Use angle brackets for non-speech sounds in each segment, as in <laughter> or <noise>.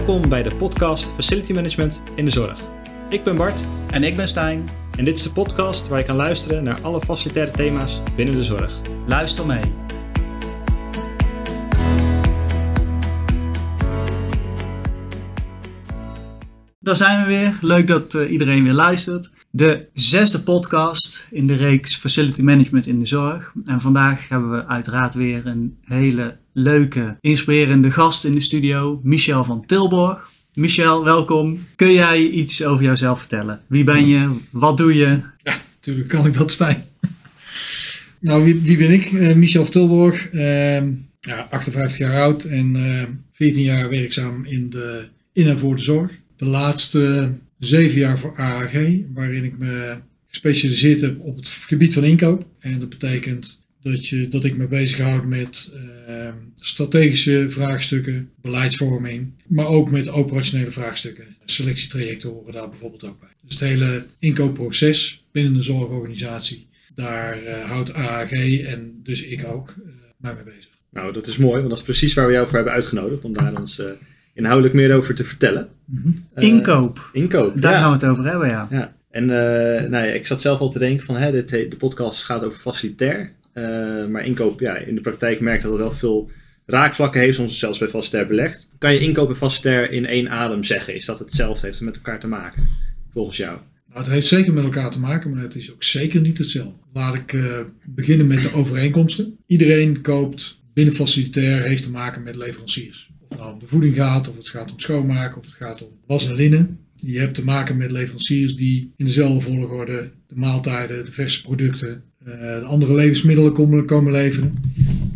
Welkom bij de podcast Facility Management in de Zorg. Ik ben Bart En ik ben Stijn. en dit is de podcast waar je kan luisteren naar alle facilitaire thema's binnen de zorg. Luister mee. Daar zijn we weer. Leuk dat eh, iedereen weer luistert. De zesde podcast in de reeks Facility Management in de Zorg. En vandaag hebben we uiteraard weer een hele leuke, inspirerende gast in de studio. Michel van Tilborg. Michel, welkom. Kun jij iets over jouzelf vertellen? Wie ben je? Wat doe je? Tuurlijk kan ik dat, Stijn. nou, wie, wie ben ik? Eh, Michel van Tilborg, ehm, ja, 58 jaar oud en eh 14 jaar werkzaam in, de, in en voor de zorg. De laatste zeven jaar voor AAG, waarin ik me gespecialiseerd heb op het gebied van inkoop. En dat betekent dat, je, dat ik me bezighoud met ehm, strategische vraagstukken, beleidsvorming, maar ook met operationele vraagstukken. Selectietrajecten horen daar bijvoorbeeld ook bij. Dus het hele inkoopproces binnen de zorgorganisatie, daar eh, houdt AAG en dus ik ook eh, mij mee bezig. Nou, dat is mooi, want dat is precies waar we jou voor hebben uitgenodigd om daar ons eh, inhoudelijk meer over te vertellen. Eh, Inkoop. Inkoop, Daar ja. gaan we het over hebben, ja. Ja, en eh, nou ja, ik zat zelf al te denken van hè, dit, de podcast gaat over facilitair. Eh, maar inkoop, ja, in de praktijk merk ik dat het wel veel raakvlakken heeft, soms zelfs bij facilitair belegd. Kan je inkoop en facilitair in één adem zeggen? Is dat hetzelfde? Heeft het met elkaar te maken? Volgens jou? Nou, het heeft zeker met elkaar te maken, maar het is ook zeker niet hetzelfde. Laat ik eh, beginnen met de overeenkomsten. Iedereen koopt binnen facilitair, heeft te maken met leveranciers. Of het nou om de voeding gaat, of het gaat om schoonmaken, of het gaat om was en linnen. Je hebt te maken met leveranciers die in dezelfde volgorde de maaltijden, de verse producten, de andere levensmiddelen komen, komen leveren.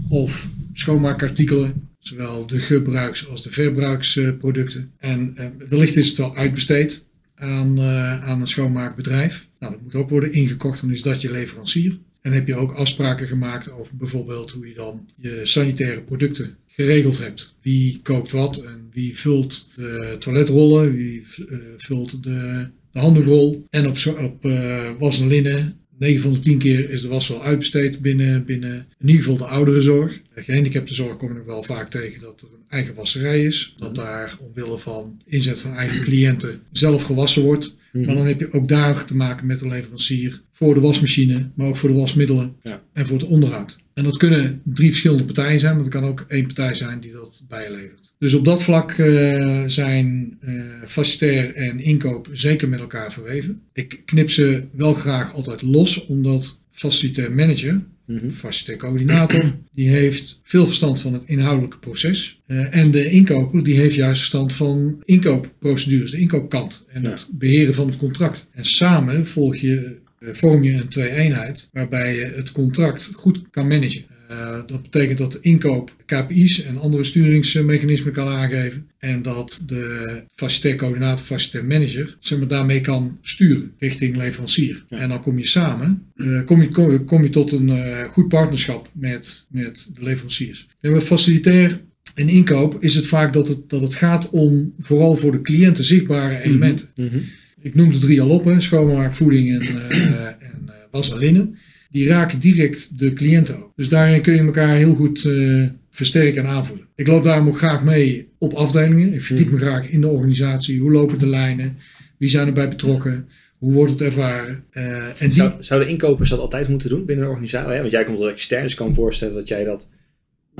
Of schoonmaakartikelen, zowel de gebruiks- als de verbruiksproducten. En eh, wellicht is het wel uitbesteed aan, eh, aan een schoonmaakbedrijf. Nou, dat moet ook worden ingekocht, dan is dat je leverancier. En heb je ook afspraken gemaakt over bijvoorbeeld hoe je dan je sanitaire producten geregeld hebt. Wie koopt wat en wie vult de toiletrollen, wie vult de, de handdoekrol. En op, op was en linnen, 9 van de 10 keer is de was wel uitbesteed binnen, binnen in ieder geval de ouderenzorg. De gehandicaptenzorg kom je nog wel vaak tegen dat er een eigen wasserij is. Dat daar omwille van inzet van eigen cliënten zelf gewassen wordt. Maar dan heb je ook daar te maken met een leverancier voor de wasmachine, maar ook voor de wasmiddelen Ja. en voor het onderhoud. En dat kunnen drie verschillende partijen zijn, maar het kan ook één partij zijn die dat bijlevert. Dus op dat vlak eh, zijn facilitair en inkoop zeker met elkaar verweven. Ik knip ze wel graag altijd los, omdat facilitair manager, Facilitair coördinator, die heeft veel verstand van het inhoudelijke proces. Eh, en de inkoper, die heeft juist verstand van inkoopprocedures, de inkoopkant en Ja. het beheren van het contract. En samen volg je, eh, vorm je een twee-eenheid waarbij je het contract goed kan managen. Eh, dat betekent dat de inkoop KPI's en andere sturingsmechanismen kan aangeven. En dat de facilitair coördinator, facilitair manager, zeg maar, daarmee kan sturen richting leverancier. Ja. En dan kom je samen, eh, kom, je, kom, je- kom je tot een eh, goed partnerschap met, met de leveranciers. En bij facilitair en inkoop is het vaak dat het, dat het gaat om vooral voor de cliënten zichtbare elementen. Mhm. Ik noem de drie al op, hè, schoonmaak, voeding en, en was en linnen. Die raken direct de cliënten ook. Dus daarin kun je elkaar heel goed eh, versterken en aanvoelen. Ik loop daarom ook graag mee op afdelingen. Ik verdiep me graag in de organisatie. Hoe lopen de lijnen? Wie zijn erbij betrokken? Hoe wordt het ervaren? Eh, en die, Zou, zouden inkopers dat altijd moeten doen binnen een organisatie? Want jij komt als extern, dus ik kan me voorstellen dat jij dat,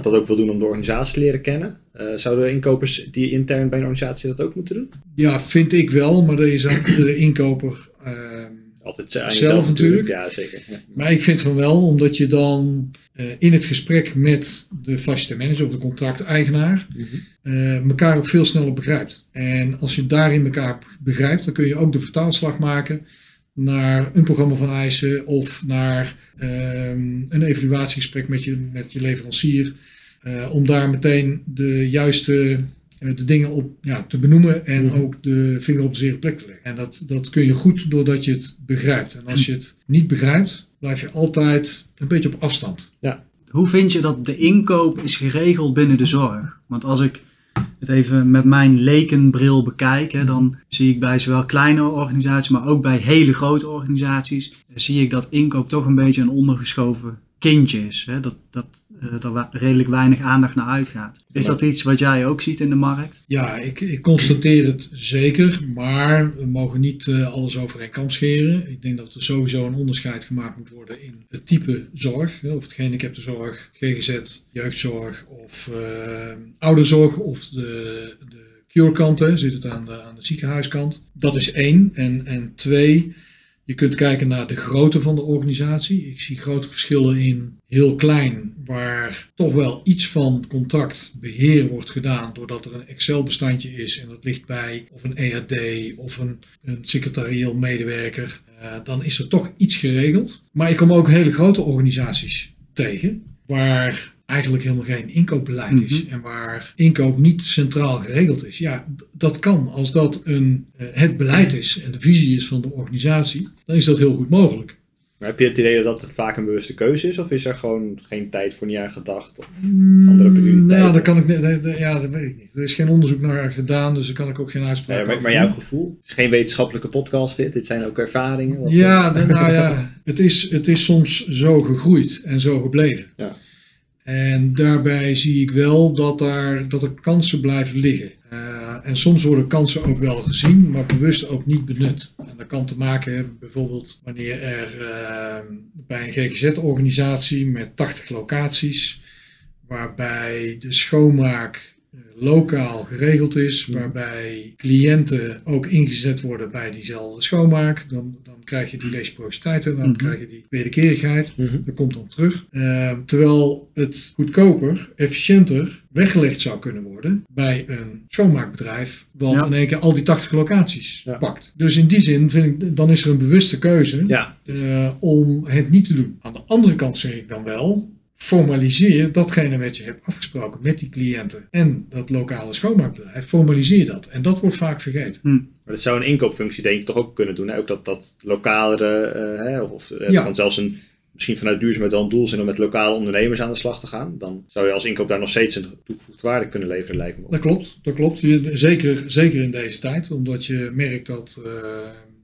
dat ook wil doen om de organisatie te leren kennen. Eh, zouden inkopers die intern bij een organisatie dat ook moeten doen? ja, vind ik wel, maar er is aan iedere inkoper. Altijd aan Zelf natuurlijk. Ja, zeker. Ja. Maar ik vind van wel, omdat je dan eh, in het gesprek met de vaste manager of de contracteigenaar eh elkaar ook veel sneller begrijpt. En als je daarin elkaar begrijpt, dan kun je ook de vertaalslag maken naar een programma van eisen of naar ehm, een evaluatiegesprek met je, met je leverancier. eh, om daar meteen de juiste eh, de dingen op ja, te benoemen en Mhm. ook de vinger op de zere plek te leggen. En dat, dat kun je goed doordat je het begrijpt. En als je het niet begrijpt, blijf je altijd een beetje op afstand. Hoe vind je dat de inkoop is geregeld binnen de zorg? Want als ik het even met mijn lekenbril bekijk, hè, dan zie ik bij zowel kleine organisaties, maar ook bij hele grote organisaties, zie ik dat inkoop toch een beetje een ondergeschoven kindje is. Hè? Dat, dat er wa- redelijk weinig aandacht naar uitgaat. Is dat iets wat jij ook ziet in de markt? Ja, ik, ik constateer het zeker, maar we mogen niet eh, alles over één kam scheren. Ik denk dat er sowieso een onderscheid gemaakt moet worden in het type zorg, hè, of het gehandicaptenzorg, GGZ, jeugdzorg of eh, ouderzorg of de, de cure-kant, hè, zit het aan de, aan de ziekenhuiskant. Dat is één. En, en twee, je kunt kijken naar de grootte van de organisatie. Ik zie grote verschillen in heel klein, waar toch wel iets van contactbeheer wordt gedaan doordat er een Excel-bestandje is en dat ligt bij of een EHD of een, een secretarieel medewerker. Uh, dan is er toch iets geregeld. Maar ik kom ook hele grote organisaties tegen waar eigenlijk helemaal geen inkoopbeleid mm -hmm. is en waar inkoop niet centraal geregeld is. Ja, dat kan. Als dat een, uh, het beleid is en de visie is van de organisatie, dan is dat heel goed mogelijk. Maar heb je het idee dat dat vaak een bewuste keuze is? Of is er gewoon geen tijd voor niet aan gedacht? Of andere prioriteiten? Nou, dat kan ik niet. Ja, dat weet ik niet. Er is geen onderzoek naar gedaan, dus daar kan ik ook geen uitspraak ja, maar, over maar jouw gevoel? Het is geen wetenschappelijke podcast dit. Dit zijn ook ervaringen. Wat ja, nou ja. Het is, het is soms zo gegroeid en zo gebleven. Ja. En daarbij zie ik wel dat, daar, dat er kansen blijven liggen. Uh, en soms worden kansen ook wel gezien, maar bewust ook niet benut. En dat kan te maken hebben bijvoorbeeld wanneer er uh, bij een GGZ-organisatie met 80 locaties, waarbij de schoonmaak lokaal geregeld is, waarbij cliënten ook ingezet worden bij diezelfde schoonmaak, dan krijg je die reciprociteit en dan krijg je die wederkerigheid. Mm-hmm. Dat komt dan terug. Uh, terwijl het goedkoper, efficiënter weggelegd zou kunnen worden bij een schoonmaakbedrijf, wat ja. in één keer al die 80 locaties ja. pakt. Dus in die zin vind ik, dan is er een bewuste keuze ja. uh, om het niet te doen. Aan de andere kant zeg ik dan wel, formaliseer datgene wat je hebt afgesproken met die cliënten en dat lokale schoonmaakbedrijf, formaliseer dat. En dat wordt vaak vergeten. Hm. Maar dat zou een inkoopfunctie denk ik toch ook kunnen doen. Hè? Ook dat, dat lokalere, uh, hè? of uh, ja. kan zelfs een, misschien vanuit duurzaamheid wel een doel zijn om met lokale ondernemers aan de slag te gaan. Dan zou je als inkoop daar nog steeds een toegevoegde waarde kunnen leveren, lijkt me. Dat klopt, dat klopt. Je, zeker, zeker in deze tijd, omdat je merkt dat uh,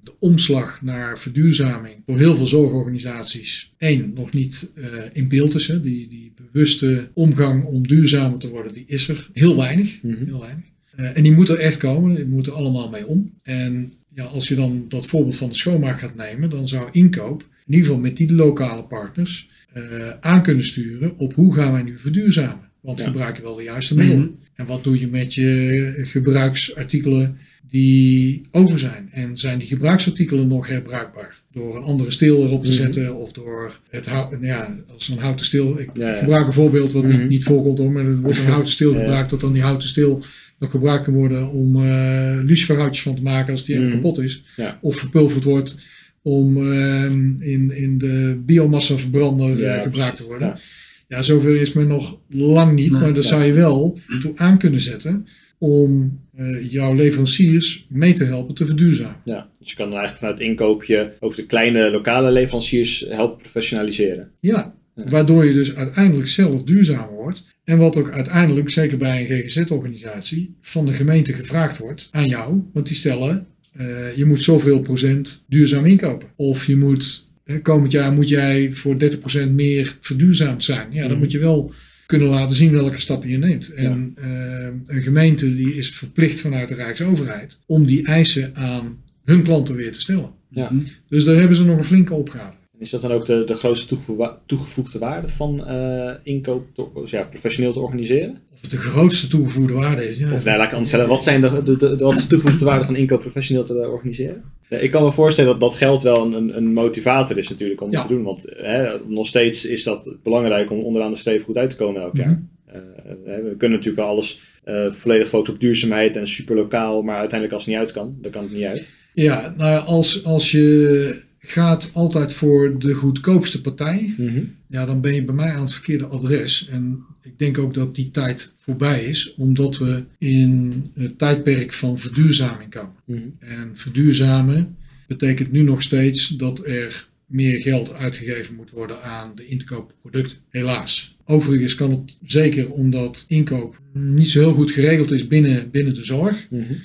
de omslag naar verduurzaming voor heel veel zorgorganisaties één, nog niet uh, in beeld is. Hè. Die, die bewuste omgang om duurzamer te worden, die is er heel weinig. Mm-hmm. heel weinig. Uh, en die moet er echt komen, die moeten allemaal mee om. En ja, als je dan dat voorbeeld van de schoonmaak gaat nemen, dan zou inkoop in ieder geval met die lokale partners uh, aan kunnen sturen op hoe gaan wij nu verduurzamen. Want ja. gebruik je wel de juiste middelen? Mm-hmm. En wat doe je met je gebruiksartikelen die over zijn? En zijn die gebruiksartikelen nog herbruikbaar? Door een andere steel erop te zetten mm-hmm. of door het hout, ja, als een houten steel. Ik ja, ja. gebruik een voorbeeld wat niet, niet voorkomt hoor, maar er wordt een houten steel gebruikt, dat dan die houten steel nog gebruikt kan worden om uh, luciferhoutjes van te maken als die mm-hmm. kapot is. Of verpulverd wordt om uh, in, in de biomassa verbrander uh, gebruikt te worden. Ja, zover is men nog lang niet, nee, maar daar ja. zou je wel toe aan kunnen zetten om uh, jouw leveranciers mee te helpen te verduurzamen. Ja, dus je kan dan eigenlijk vanuit inkoopje ook de kleine lokale leveranciers helpen professionaliseren. Ja, ja, waardoor je dus uiteindelijk zelf duurzamer wordt. En wat ook uiteindelijk, zeker bij een GGZ-organisatie, van de gemeente gevraagd wordt aan jou. Want die stellen, uh, je moet zoveel procent duurzaam inkopen. Of je moet komend jaar moet jij voor 30% meer verduurzaamd zijn. Ja, dan mm. moet je wel kunnen laten zien welke stappen je neemt. En ja. uh, een gemeente die is verplicht vanuit de Rijksoverheid om die eisen aan hun klanten weer te stellen. Ja. Dus daar hebben ze nog een flinke opgave. Is dat dan ook de, de grootste toegevoegde waarde van uh, inkoop, ja, professioneel te organiseren? Of het de grootste toegevoegde waarde is. Ja. Of nee, laat ik anders stellen, wat, zijn de, de, de, wat is de toegevoegde waarde van inkoop professioneel te organiseren? Ja, ik kan me voorstellen dat dat geld wel een, een motivator is natuurlijk om ja. te doen. Want hè, nog steeds is dat belangrijk om onderaan de streep goed uit te komen elk jaar. Mm-hmm. Uh, we kunnen natuurlijk alles uh, volledig focussen op duurzaamheid en super lokaal. Maar uiteindelijk als het niet uit kan, dan kan het niet uit. Ja, nou als, als je gaat altijd voor de goedkoopste partij, mm-hmm. ja, dan ben je bij mij aan het verkeerde adres. En ik denk ook dat die tijd voorbij is, omdat we in het tijdperk van verduurzaming komen. Mm-hmm. En verduurzamen betekent nu nog steeds dat er meer geld uitgegeven moet worden aan de inkoop producten. Helaas. Overigens kan het zeker omdat inkoop niet zo heel goed geregeld is binnen, binnen de zorg. Mm-hmm.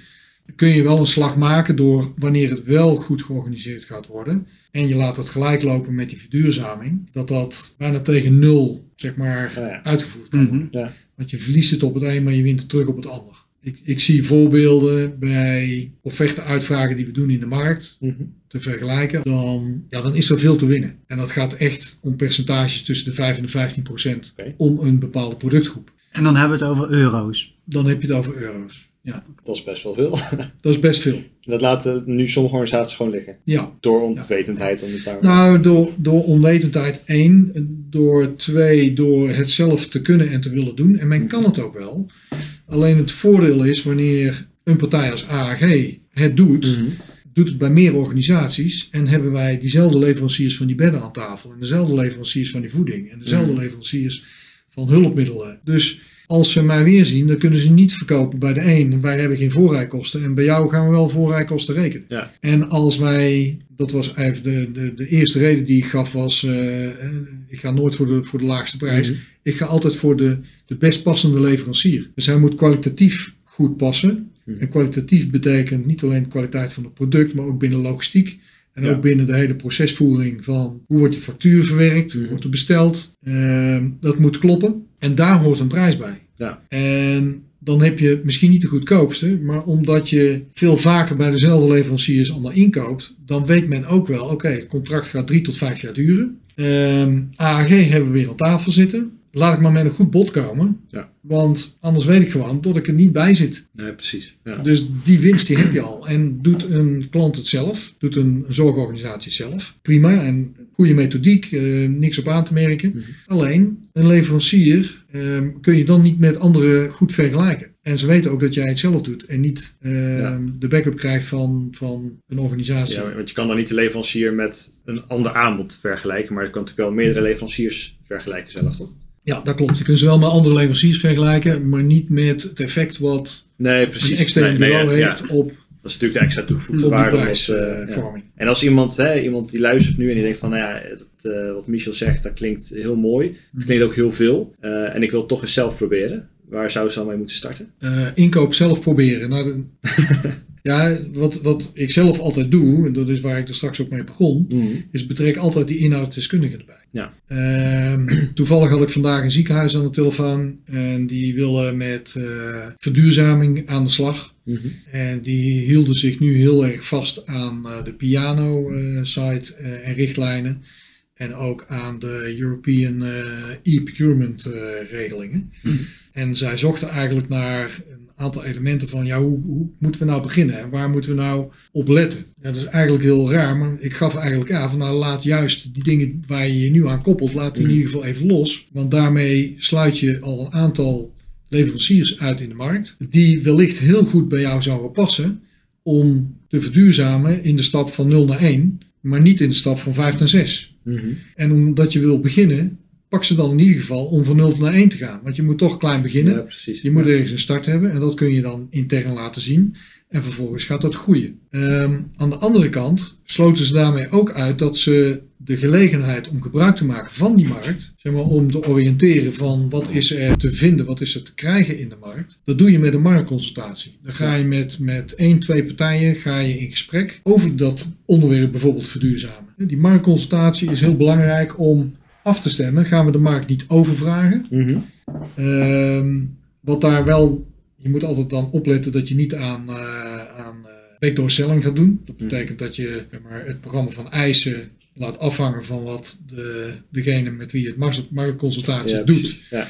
Kun je wel een slag maken door wanneer het wel goed georganiseerd gaat worden. En je laat het gelijk lopen met die verduurzaming. Dat dat bijna tegen nul zeg maar, ja. uitgevoerd kan worden. Mhm. Ja. Want je verliest het op het een, maar je wint het terug op het ander. Ik, ik zie voorbeelden bij offerte-uitvragen die we doen in de markt Mhm. te vergelijken. Dan, ja, dan is er veel te winnen. En dat gaat echt om percentages tussen de 5 en de 15 procent om een bepaalde productgroep. En dan hebben we het over euro's. Dan heb je het over euro's. Ja, Dat is best wel veel. <laughs> dat is best veel. Dat laten nu sommige organisaties gewoon liggen. Ja, Door onwetendheid om het daar... Nou, door, door onwetendheid één. Door twee, door het zelf te kunnen en te willen doen. En men kan het ook wel. Alleen het voordeel is wanneer een partij als AAG het doet, Mhm. doet het bij meer organisaties. En hebben wij diezelfde leveranciers van die bedden aan tafel. En dezelfde leveranciers van die voeding. En dezelfde Mhm. leveranciers van hulpmiddelen. Dus als ze mij weer zien, dan kunnen ze niet verkopen bij de een. Wij hebben geen voorrijkosten. En bij jou gaan we wel voorrijkosten rekenen. Ja. En als wij, dat was even de, de, de eerste reden die ik gaf, was: eh, eh, ik ga nooit voor de, voor de laagste prijs. Mhm. Ik ga altijd voor de, de best passende leverancier. Dus hij moet kwalitatief goed passen. Mhm. En kwalitatief betekent niet alleen de kwaliteit van het product, maar ook binnen logistiek. En Ja. ook binnen de hele procesvoering van hoe wordt die factuur verwerkt, hoe Mhm. wordt er besteld. Ehm, dat moet kloppen. En daar hoort een prijs bij. Ja. En dan heb je misschien niet de goedkoopste, maar omdat je veel vaker bij dezelfde leveranciers allemaal inkoopt, dan weet men ook wel, oké, het contract gaat drie tot vijf jaar duren. Ehm AAG hebben we weer aan tafel zitten. Laat ik maar met een goed bod komen. Ja. Want anders weet ik gewoon dat ik er niet bij zit. Nee, precies. Ja. Dus die winst die heb je al. En doet een klant het zelf, doet een zorgorganisatie het zelf. Prima en goede methodiek, eh, niks op aan te merken. Mhm. Alleen een leverancier ehm, kun je dan niet met anderen goed vergelijken. En ze weten ook dat jij het zelf doet en niet ehm, Ja. de backup krijgt van, van een organisatie. Ja, want je kan dan niet de leverancier met een ander aanbod vergelijken, maar je kan natuurlijk wel meerdere leveranciers vergelijken zelf, toch? Ja, dat klopt. Je kunt ze wel met andere leveranciers vergelijken, maar niet met het effect wat Nee, precies. een extern Nee, nee, bureau ja, heeft ja. op, Dat is natuurlijk de extra toegevoegde waarde. omdat, eh, ja. prijsvorming. En als iemand, hè, iemand die luistert nu en die denkt van, nou ja, het, eh, wat Michel zegt, dat klinkt heel mooi. Het klinkt ook heel veel. eh, en ik wil toch eens zelf proberen. Waar zou ze dan mee moeten starten? Eh, inkoop zelf proberen. Nou, de- <laughs> ja, wat, wat ik zelf altijd doe, en dat is waar ik er straks ook mee begon, is betrek altijd die inhoudsdeskundige erbij. Ja. Ehm, <clears throat> toevallig had ik vandaag een ziekenhuis aan de telefoon en die willen met eh, verduurzaming aan de slag. Mhm. En die hielden zich nu heel erg vast aan eh, de piano-site en richtlijnen. En ook aan de European eh, e-procurement eh, regelingen. En zij zochten eigenlijk naar aantal elementen van, ja, hoe, hoe moeten we nou beginnen? En waar moeten we nou op letten? Ja, dat is eigenlijk heel raar, maar ik gaf eigenlijk aan van, nou, laat juist die dingen waar je je nu aan koppelt, laat die in Mhm. ieder geval even los. Want daarmee sluit je al een aantal leveranciers uit in de markt, die wellicht heel goed bij jou zouden passen om te verduurzamen in de stap van 0 naar 1, maar niet in de stap van 5 naar 6. Mhm. En omdat je wil beginnen, pak ze dan in ieder geval om van 0 naar 1 te gaan. Want je moet toch klein beginnen. Ja, precies. Je moet Ja. ergens een start hebben en dat kun je dan intern laten zien. En vervolgens gaat dat groeien. Ehm, aan de andere kant sloten ze daarmee ook uit dat ze de gelegenheid om gebruik te maken van die markt, zeg maar om te oriënteren van wat is er te vinden, wat is er te krijgen in de markt, dat doe je met een marktconsultatie. Dan ga je met, met één, twee partijen ga je in gesprek over dat onderwerp bijvoorbeeld verduurzamen. Die marktconsultatie is heel belangrijk om af te stemmen. Gaan we de markt niet overvragen? Mhm. Ehm, wat daar wel, je moet altijd dan opletten dat je niet aan, eh aan eh, backdoor selling gaat doen. Dat betekent dat je zeg maar, het programma van eisen laat afhangen van wat de, degene met wie je het markt- marktconsultatie Ja, doet. Ja.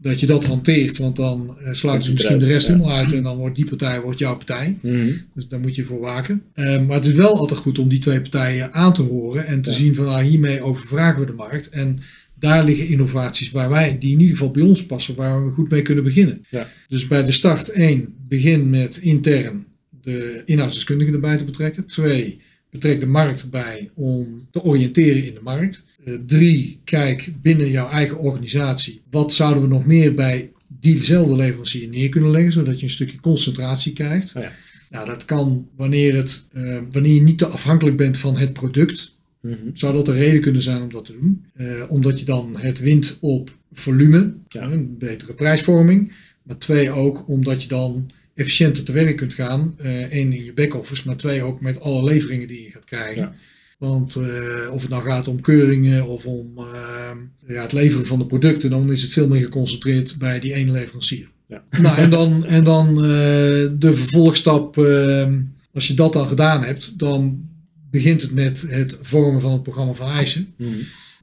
Dat je dat hanteert, want dan eh, sluiten ze misschien de rest ja. helemaal uit en dan wordt die partij wordt jouw partij. Mhm. Dus daar moet je voor waken. Eh, maar het is wel altijd goed om die twee partijen aan te horen en te Ja. zien van nou, hiermee overvragen we de markt. En daar liggen innovaties waar wij, die in ieder geval bij ons passen, waar we goed mee kunnen beginnen. Ja. Dus bij de start één, begin met intern de inhoudsdeskundigen erbij te betrekken. Twee, betrek de markt erbij om te oriënteren in de markt. Eh, drie, kijk binnen jouw eigen organisatie, wat zouden we nog meer bij diezelfde leverancier neer kunnen leggen, zodat je een stukje concentratie krijgt. Oh ja. Nou, dat kan wanneer, het, eh, wanneer je niet te afhankelijk bent van het product, Mhm. zou dat een reden kunnen zijn om dat te doen. Eh, omdat je dan het wint op volume, Ja. een betere prijsvorming. Maar twee ook omdat je dan efficiënter te werk kunt gaan. eh één in je back-office, maar twee ook met alle leveringen die je gaat krijgen. Ja. Want eh, of het nou gaat om keuringen of om eh, ja, het leveren van de producten, dan is het veel meer geconcentreerd bij die ene leverancier. Ja. <laughs> Nou, en dan, en dan de vervolgstap, eh, als je dat dan gedaan hebt, dan begint het met het vormen van het programma van eisen. Mhm.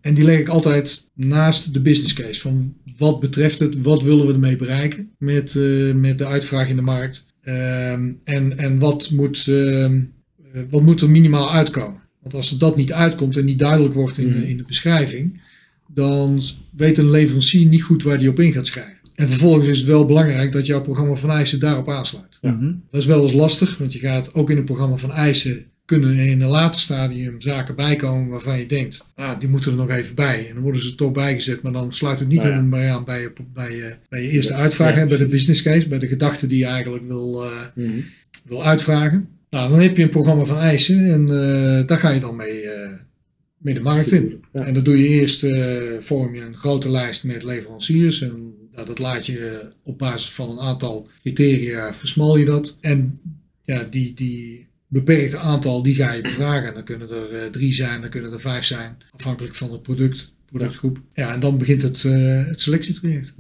En die leg ik altijd naast de business case. Van wat betreft het, wat willen we ermee bereiken met, eh, met de uitvraag in de markt. Ehm, en en wat, moet, ehm, eh, wat moet er minimaal uitkomen? Want als er dat niet uitkomt en niet duidelijk wordt in, Mhm. de, in de beschrijving, dan weet een leverancier niet goed waar die op in gaat schrijven. En vervolgens is het wel belangrijk dat jouw programma van eisen daarop aansluit. Ja. Dat is wel eens lastig, want je gaat ook in het programma van eisen kunnen in een later stadium zaken bijkomen waarvan je denkt, ah, die moeten er nog even bij. En dan worden ze toch bijgezet, maar dan sluit het niet Nou ja. helemaal meer aan bij je, bij je, bij je eerste Ja, uitvraag, bij de business case, bij de gedachte die je eigenlijk wil, eh, Mhm. wil uitvragen. Nou, dan heb je een programma van eisen en eh, daar ga je dan mee, eh, mee de markt in. En dat doe je eerst, eh, vorm je een grote lijst met leveranciers. En nou, dat laat je eh, op basis van een aantal criteria versmal je dat. En ja, die, die beperkte aantal, die ga je bevragen. En dan kunnen er eh, drie zijn, dan kunnen er vijf zijn. Afhankelijk van het product, productgroep. Ja, en dan begint het, eh, het selectietraject.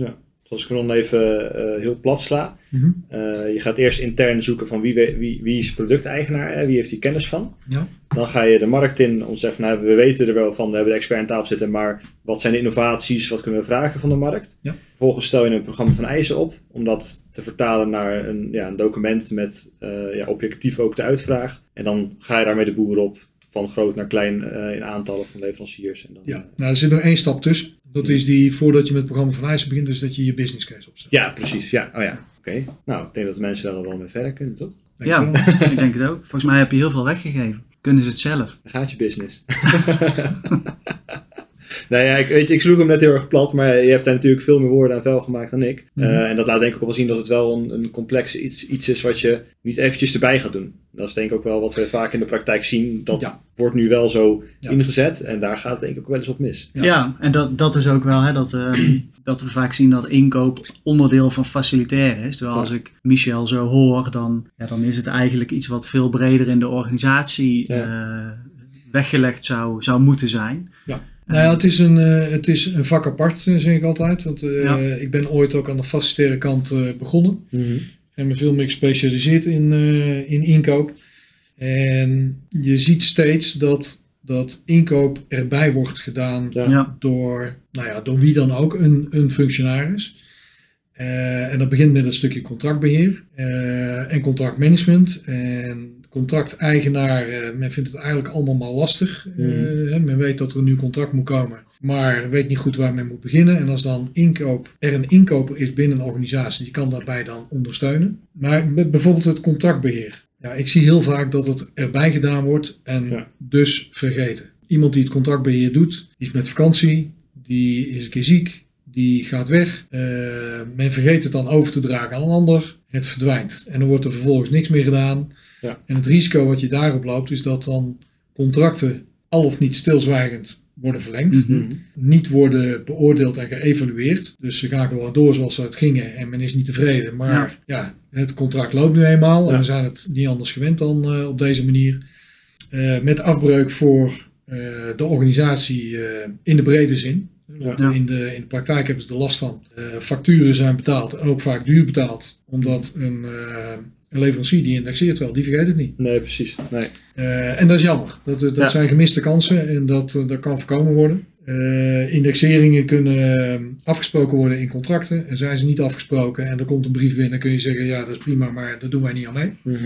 Als ik dan even eh, heel plat sla. Mhm. Eh, je gaat eerst intern zoeken van wie, wie, wie is producteigenaar, hè? wie heeft die kennis van. Ja. Dan ga je de markt in om te zeggen van nou, we weten er wel van, we hebben de expert aan tafel zitten, maar wat zijn de innovaties, wat kunnen we vragen van de markt? Ja. Vervolgens stel je een programma van eisen op om dat te vertalen naar een, ja, een document met eh, ja, objectief ook de uitvraag. En dan ga je daarmee de boer op, van groot naar klein in aantallen van leveranciers. En dan, Ja, nou, er zit nog één stap tussen. Dat is die, voordat je met het programma van eisen begint, dus dat je je business case opstelt. ja, precies. Ja, oh ja. Oké. Nou, ik denk dat de mensen daar wel mee verder kunnen, toch? Denk Ja, ik <laughs> denk het ook. Volgens mij heb je heel veel weggegeven. Kunnen ze het zelf? Dan gaat je business. <laughs> nou ja, ik, weet je, ik sloeg hem net heel erg plat, maar je hebt daar natuurlijk veel meer woorden aan vuil gemaakt dan ik. Mhm. Eh, en dat laat denk ik ook wel zien dat het wel een, een complex iets, iets is wat je niet eventjes erbij gaat doen. Dat is denk ik ook wel wat we vaak in de praktijk zien. Dat Ja. wordt nu wel zo Ja. ingezet en daar gaat het denk ik ook wel eens op mis. Ja. Ja, en dat, dat is ook wel hè, dat, ehm, <clears throat> dat we vaak zien dat inkoop onderdeel van facilitair is. Terwijl Ja. als ik Michel zo hoor, dan, ja, dan is het eigenlijk iets wat veel breder in de organisatie eh, weggelegd zou, zou moeten zijn. Nou ja, het is een, eh, het is een vak apart, eh, zeg ik altijd. Want, eh, Ja. Ik ben ooit ook aan de facilitaire kant eh, begonnen. En me veel meer gespecialiseerd in, eh, in inkoop. En je ziet steeds dat, dat inkoop erbij wordt gedaan Ja. Door, nou ja, door wie dan ook, een, een functionaris. Eh, en dat begint met een stukje contractbeheer eh, en contractmanagement. En contracteigenaar, eh, men vindt het eigenlijk allemaal maar lastig. Eh, Mhm. hè, men weet dat er een nieuw contract moet komen, maar weet niet goed waar men moet beginnen. En als dan inkoop, er een inkoper is binnen een organisatie, die kan daarbij dan ondersteunen. Maar bijvoorbeeld het contractbeheer. Ja, ik zie heel vaak dat het erbij gedaan wordt en Ja. dus vergeten. Iemand die het contractbeheer doet, die is met vakantie, die is een keer ziek, die gaat weg. Eh, men vergeet het dan over te dragen aan een ander. Het verdwijnt. En dan wordt er vervolgens niks meer gedaan. Ja. En het risico wat je daarop loopt, is dat dan contracten al of niet stilzwijgend worden verlengd. Mhm. Niet worden beoordeeld en geëvalueerd. Dus ze gaan gewoon door zoals ze het gingen en men is niet tevreden. Maar ja, het contract loopt nu eenmaal. Ja. En we zijn het niet anders gewend dan eh, op deze manier. Eh, met afbreuk voor eh, de organisatie in de brede zin. Want Ja. in, de, in de praktijk hebben ze er last van. Facturen zijn betaald en ook vaak duur betaald. Omdat een, een leverancier die indexeert wel, die vergeet het niet. Nee, precies. Nee. Eh, en dat is jammer. Dat, dat Ja. zijn gemiste kansen en dat, eh, dat kan voorkomen worden. Eh, indexeringen kunnen eh, afgesproken worden in contracten. En zijn ze niet afgesproken en er komt een brief binnen, dan kun je zeggen: ja, dat is prima, maar daar doen wij niet aan mee. Mhm.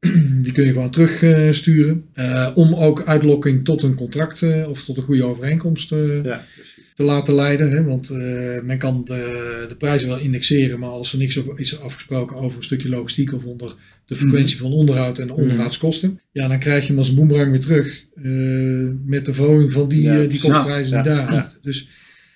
<clears throat> Die kun je gewoon terugsturen. Eh, om ook uitlokking tot een contract eh, of tot een goede overeenkomst eh, Ja, precies. Te laten leiden. Hè? Want eh, men kan de, de prijzen wel indexeren, maar als er niks op is afgesproken over een stukje logistiek of onder de frequentie van onderhoud en de Mhm. onderhoudskosten, ja, dan krijg je hem als een boemerang weer terug eh, met de verhoging van die, Ja, eh, die kostprijzen die daar ja. zitten. Dus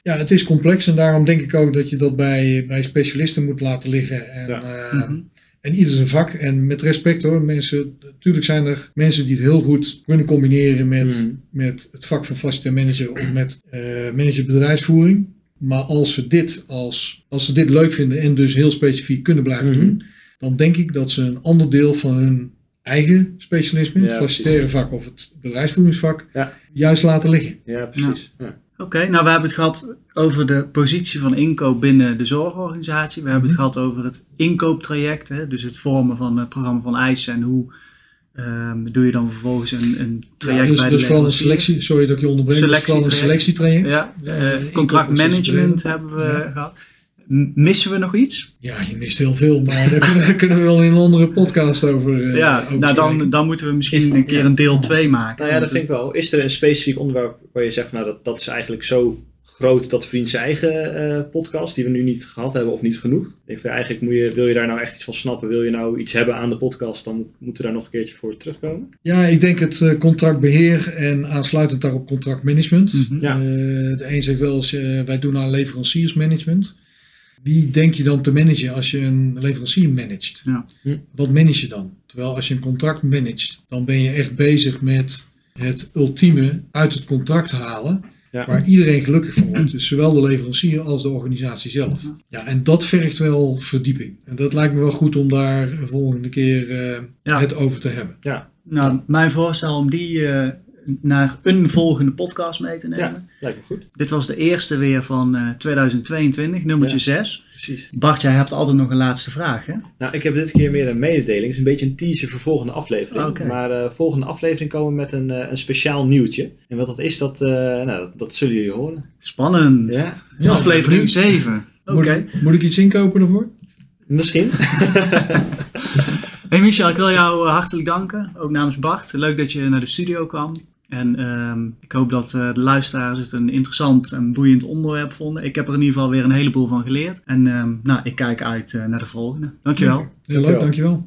ja, het is complex en daarom denk ik ook dat je dat bij, bij specialisten moet laten liggen. En, Ja. eh, Mhm. En ieder zijn vak. En met respect hoor, mensen, natuurlijk zijn er mensen die het heel goed kunnen combineren met, Mhm. met het vak van facilitair manager of met eh manager bedrijfsvoering. Maar als ze, dit als, als ze dit leuk vinden en dus heel specifiek kunnen blijven Mhm. doen, dan denk ik dat ze een ander deel van hun eigen specialisme, het Ja, facilitaire vak of het bedrijfsvoeringsvak, Ja. juist laten liggen. Ja, precies. Ja. Oké, nou we hebben het gehad over de positie van inkoop binnen de zorgorganisatie. We hebben het Mhm. gehad over het inkooptraject, hè, dus het vormen van het programma van eisen en hoe ehm, doe je dan vervolgens een, een traject Ja, dus, bij de dus vooral een selectie, sorry dat ik je onderbreek, dus vooral een Selectietraject. Ja, Ja, eh, inkoop- contractmanagement hebben we Ja. gehad. Missen we nog iets? Ja, je mist heel veel, maar daar <laughs> kunnen, kunnen we wel in een andere podcast over. eh, ja, over nou dan, dan moeten we misschien Is- een keer ja. een deel 2 maken. Nou ja, dat vind ik wel. Is er een specifiek onderwerp waar je zegt, van, nou, dat, dat is eigenlijk zo groot dat verdient zijn eigen eh, podcast, die we nu niet gehad hebben of niet genoeg. Ik eigenlijk moet je, wil je daar nou echt iets van snappen, wil je nou iets hebben aan de podcast, dan moeten we daar nog een keertje voor terugkomen. Ja, ik denk het eh, contractbeheer en aansluitend daarop contractmanagement. Ja. Eh, de een zegt wel eens, wij doen aan leveranciersmanagement. Wie denk je dan te managen als je een leverancier managt? Ja. Hm. Wat manage je dan? Terwijl als je een contract managt, dan ben je echt bezig met het ultieme uit het contract halen. Ja. Waar iedereen gelukkig van wordt. Dus zowel de leverancier als de organisatie zelf. Ja, en dat vergt wel verdieping. En dat lijkt me wel goed om daar de volgende keer eh, Ja. het over te hebben. Ja, Nou, mijn voorstel om die eh, naar een volgende podcast mee te nemen. ja lijkt me goed. Dit was de eerste weer van eh, 2022, nummertje Ja. 6. Precies. Bart, jij hebt altijd nog een laatste vraag, hè? Nou, ik heb dit keer meer een mededeling. Het is een beetje een teaser voor volgende aflevering. Oké. Maar eh, volgende aflevering komen we met een, eh, een speciaal nieuwtje. En wat dat is, dat, eh, nou, dat, dat zullen jullie horen. Spannend. Ja? Ja, Aflevering benieuwd. 7. Oké. Moet, moet ik iets inkopen ervoor? Misschien. <laughs> <laughs> Hey Michel, ik wil jou eh, hartelijk danken. Ook namens Bart. Leuk dat je naar de studio kwam. En ehm, ik hoop dat eh, de luisteraars het een interessant en boeiend onderwerp vonden. Ik heb er in ieder geval weer een heleboel van geleerd. En ehm, nou, ik kijk uit eh, naar de volgende. Dankjewel. Heel leuk, dankjewel.